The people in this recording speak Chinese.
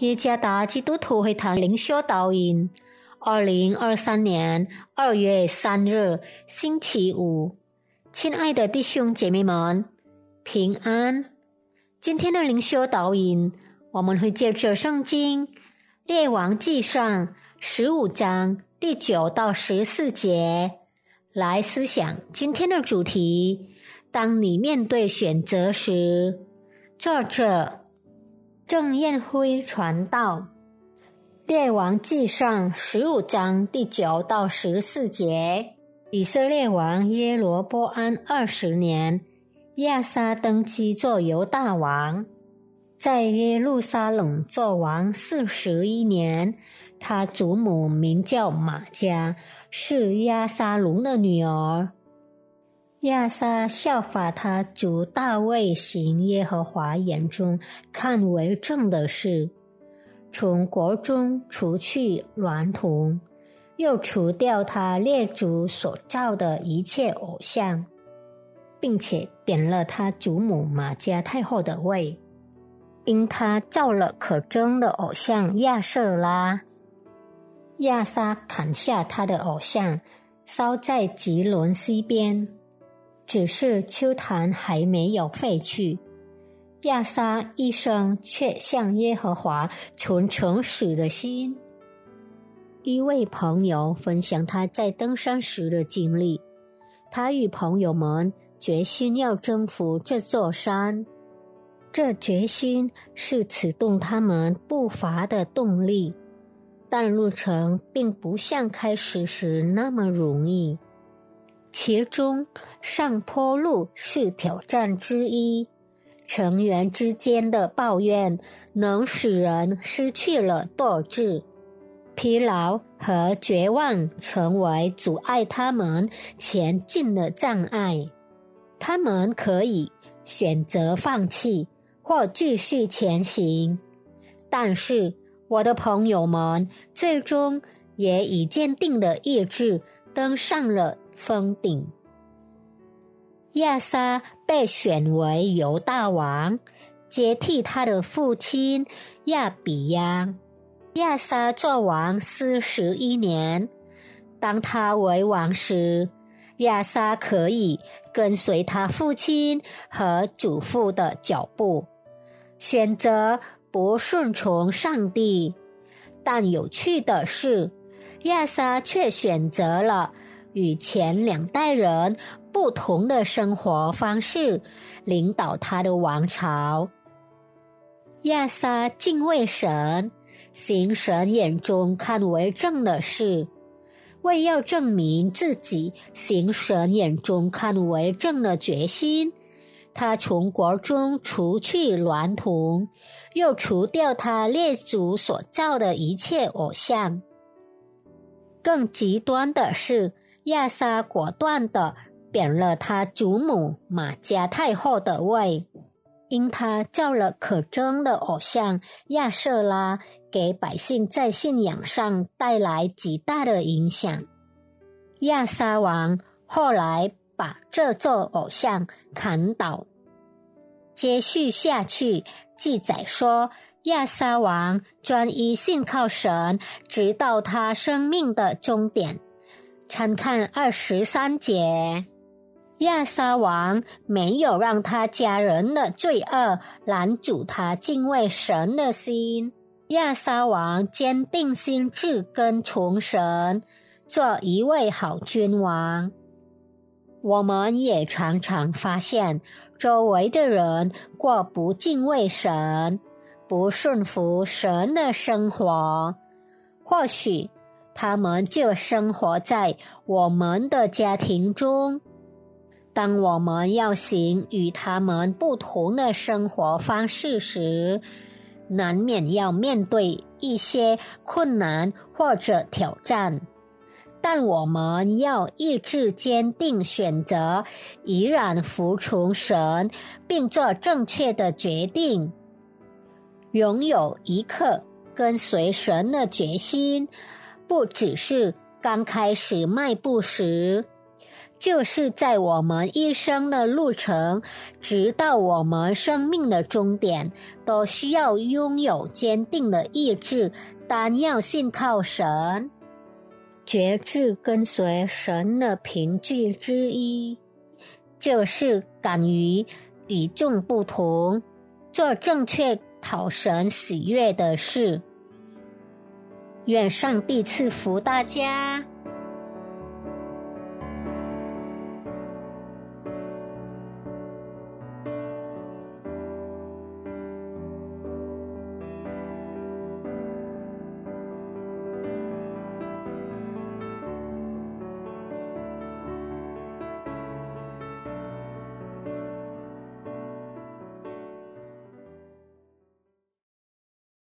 耶加达基督徒会堂灵修导引，二零二三年二月三日星期五，亲爱的弟兄姐妹们，平安。今天的灵修导引，我们会借着圣经《列王记上》十五章第九到十四节来思想今天的主题。当你面对选择时，作者。郑彦辉传道，《列王记上》十五章第九到十四节：以色列王耶罗波安二十年，亚撒登基做犹大王，在耶路撒冷做王四十一年。他祖母名叫玛加，是亚撒龙的女儿。亚撒效法他主大卫行耶和华眼中看为正的事，从国中除去娈童，又除掉他列祖所造的一切偶像，并且贬了他祖母玛加太后的位，因他造了可憎的偶像亚瑟拉。亚撒砍下他的偶像，烧在吉伦西边。只是秋坛还没有废去，亚撒一生却向耶和华存诚实的心。一位朋友分享他在登山时的经历，他与朋友们决心要征服这座山，这决心是启动他们步伐的动力，但路程并不像开始时那么容易。其中，上坡路是挑战之一。成员之间的抱怨能使人失去了斗志，疲劳和绝望成为阻碍他们前进的障碍。他们可以选择放弃或继续前行，但是我的朋友们最终也以坚定的意志登上了。封顶，亚撒被选为犹大王，接替他的父亲亚比亚。亚撒做王四十一年，当他为王时，亚撒可以跟随他父亲和祖父的脚步，选择不顺从上帝。但有趣的是，亚撒却选择了。与前两代人不同的生活方式，领导他的王朝。亚撒敬畏神，行神眼中看为正的事，为要证明自己行神眼中看为正的决心，他从国中除去娈童，又除掉他列祖所造的一切偶像。更极端的是。亚莎果断的贬了他祖母玛加太后的位，因他造了可憎的偶像亚瑟拉，给百姓在信仰上带来极大的影响。亚撒王后来把这座偶像砍倒。接续下去记载说，亚撒王专一信靠神，直到他生命的终点。参看二十三节，亚撒王没有让他家人的罪恶拦阻他敬畏神的心。亚撒王坚定心志跟从神，做一位好君王。我们也常常发现，周围的人过不敬畏神、不顺服神的生活，或许。他们就生活在我们的家庭中。当我们要行与他们不同的生活方式时，难免要面对一些困难或者挑战。但我们要意志坚定，选择依然服从神，并做正确的决定，拥有一刻跟随神的决心。不只是刚开始迈步时，就是在我们一生的路程，直到我们生命的终点，都需要拥有坚定的意志，单要信靠神。觉志跟随神的凭据之一，就是敢于与众不同，做正确讨神喜悦的事。愿上帝赐福大家。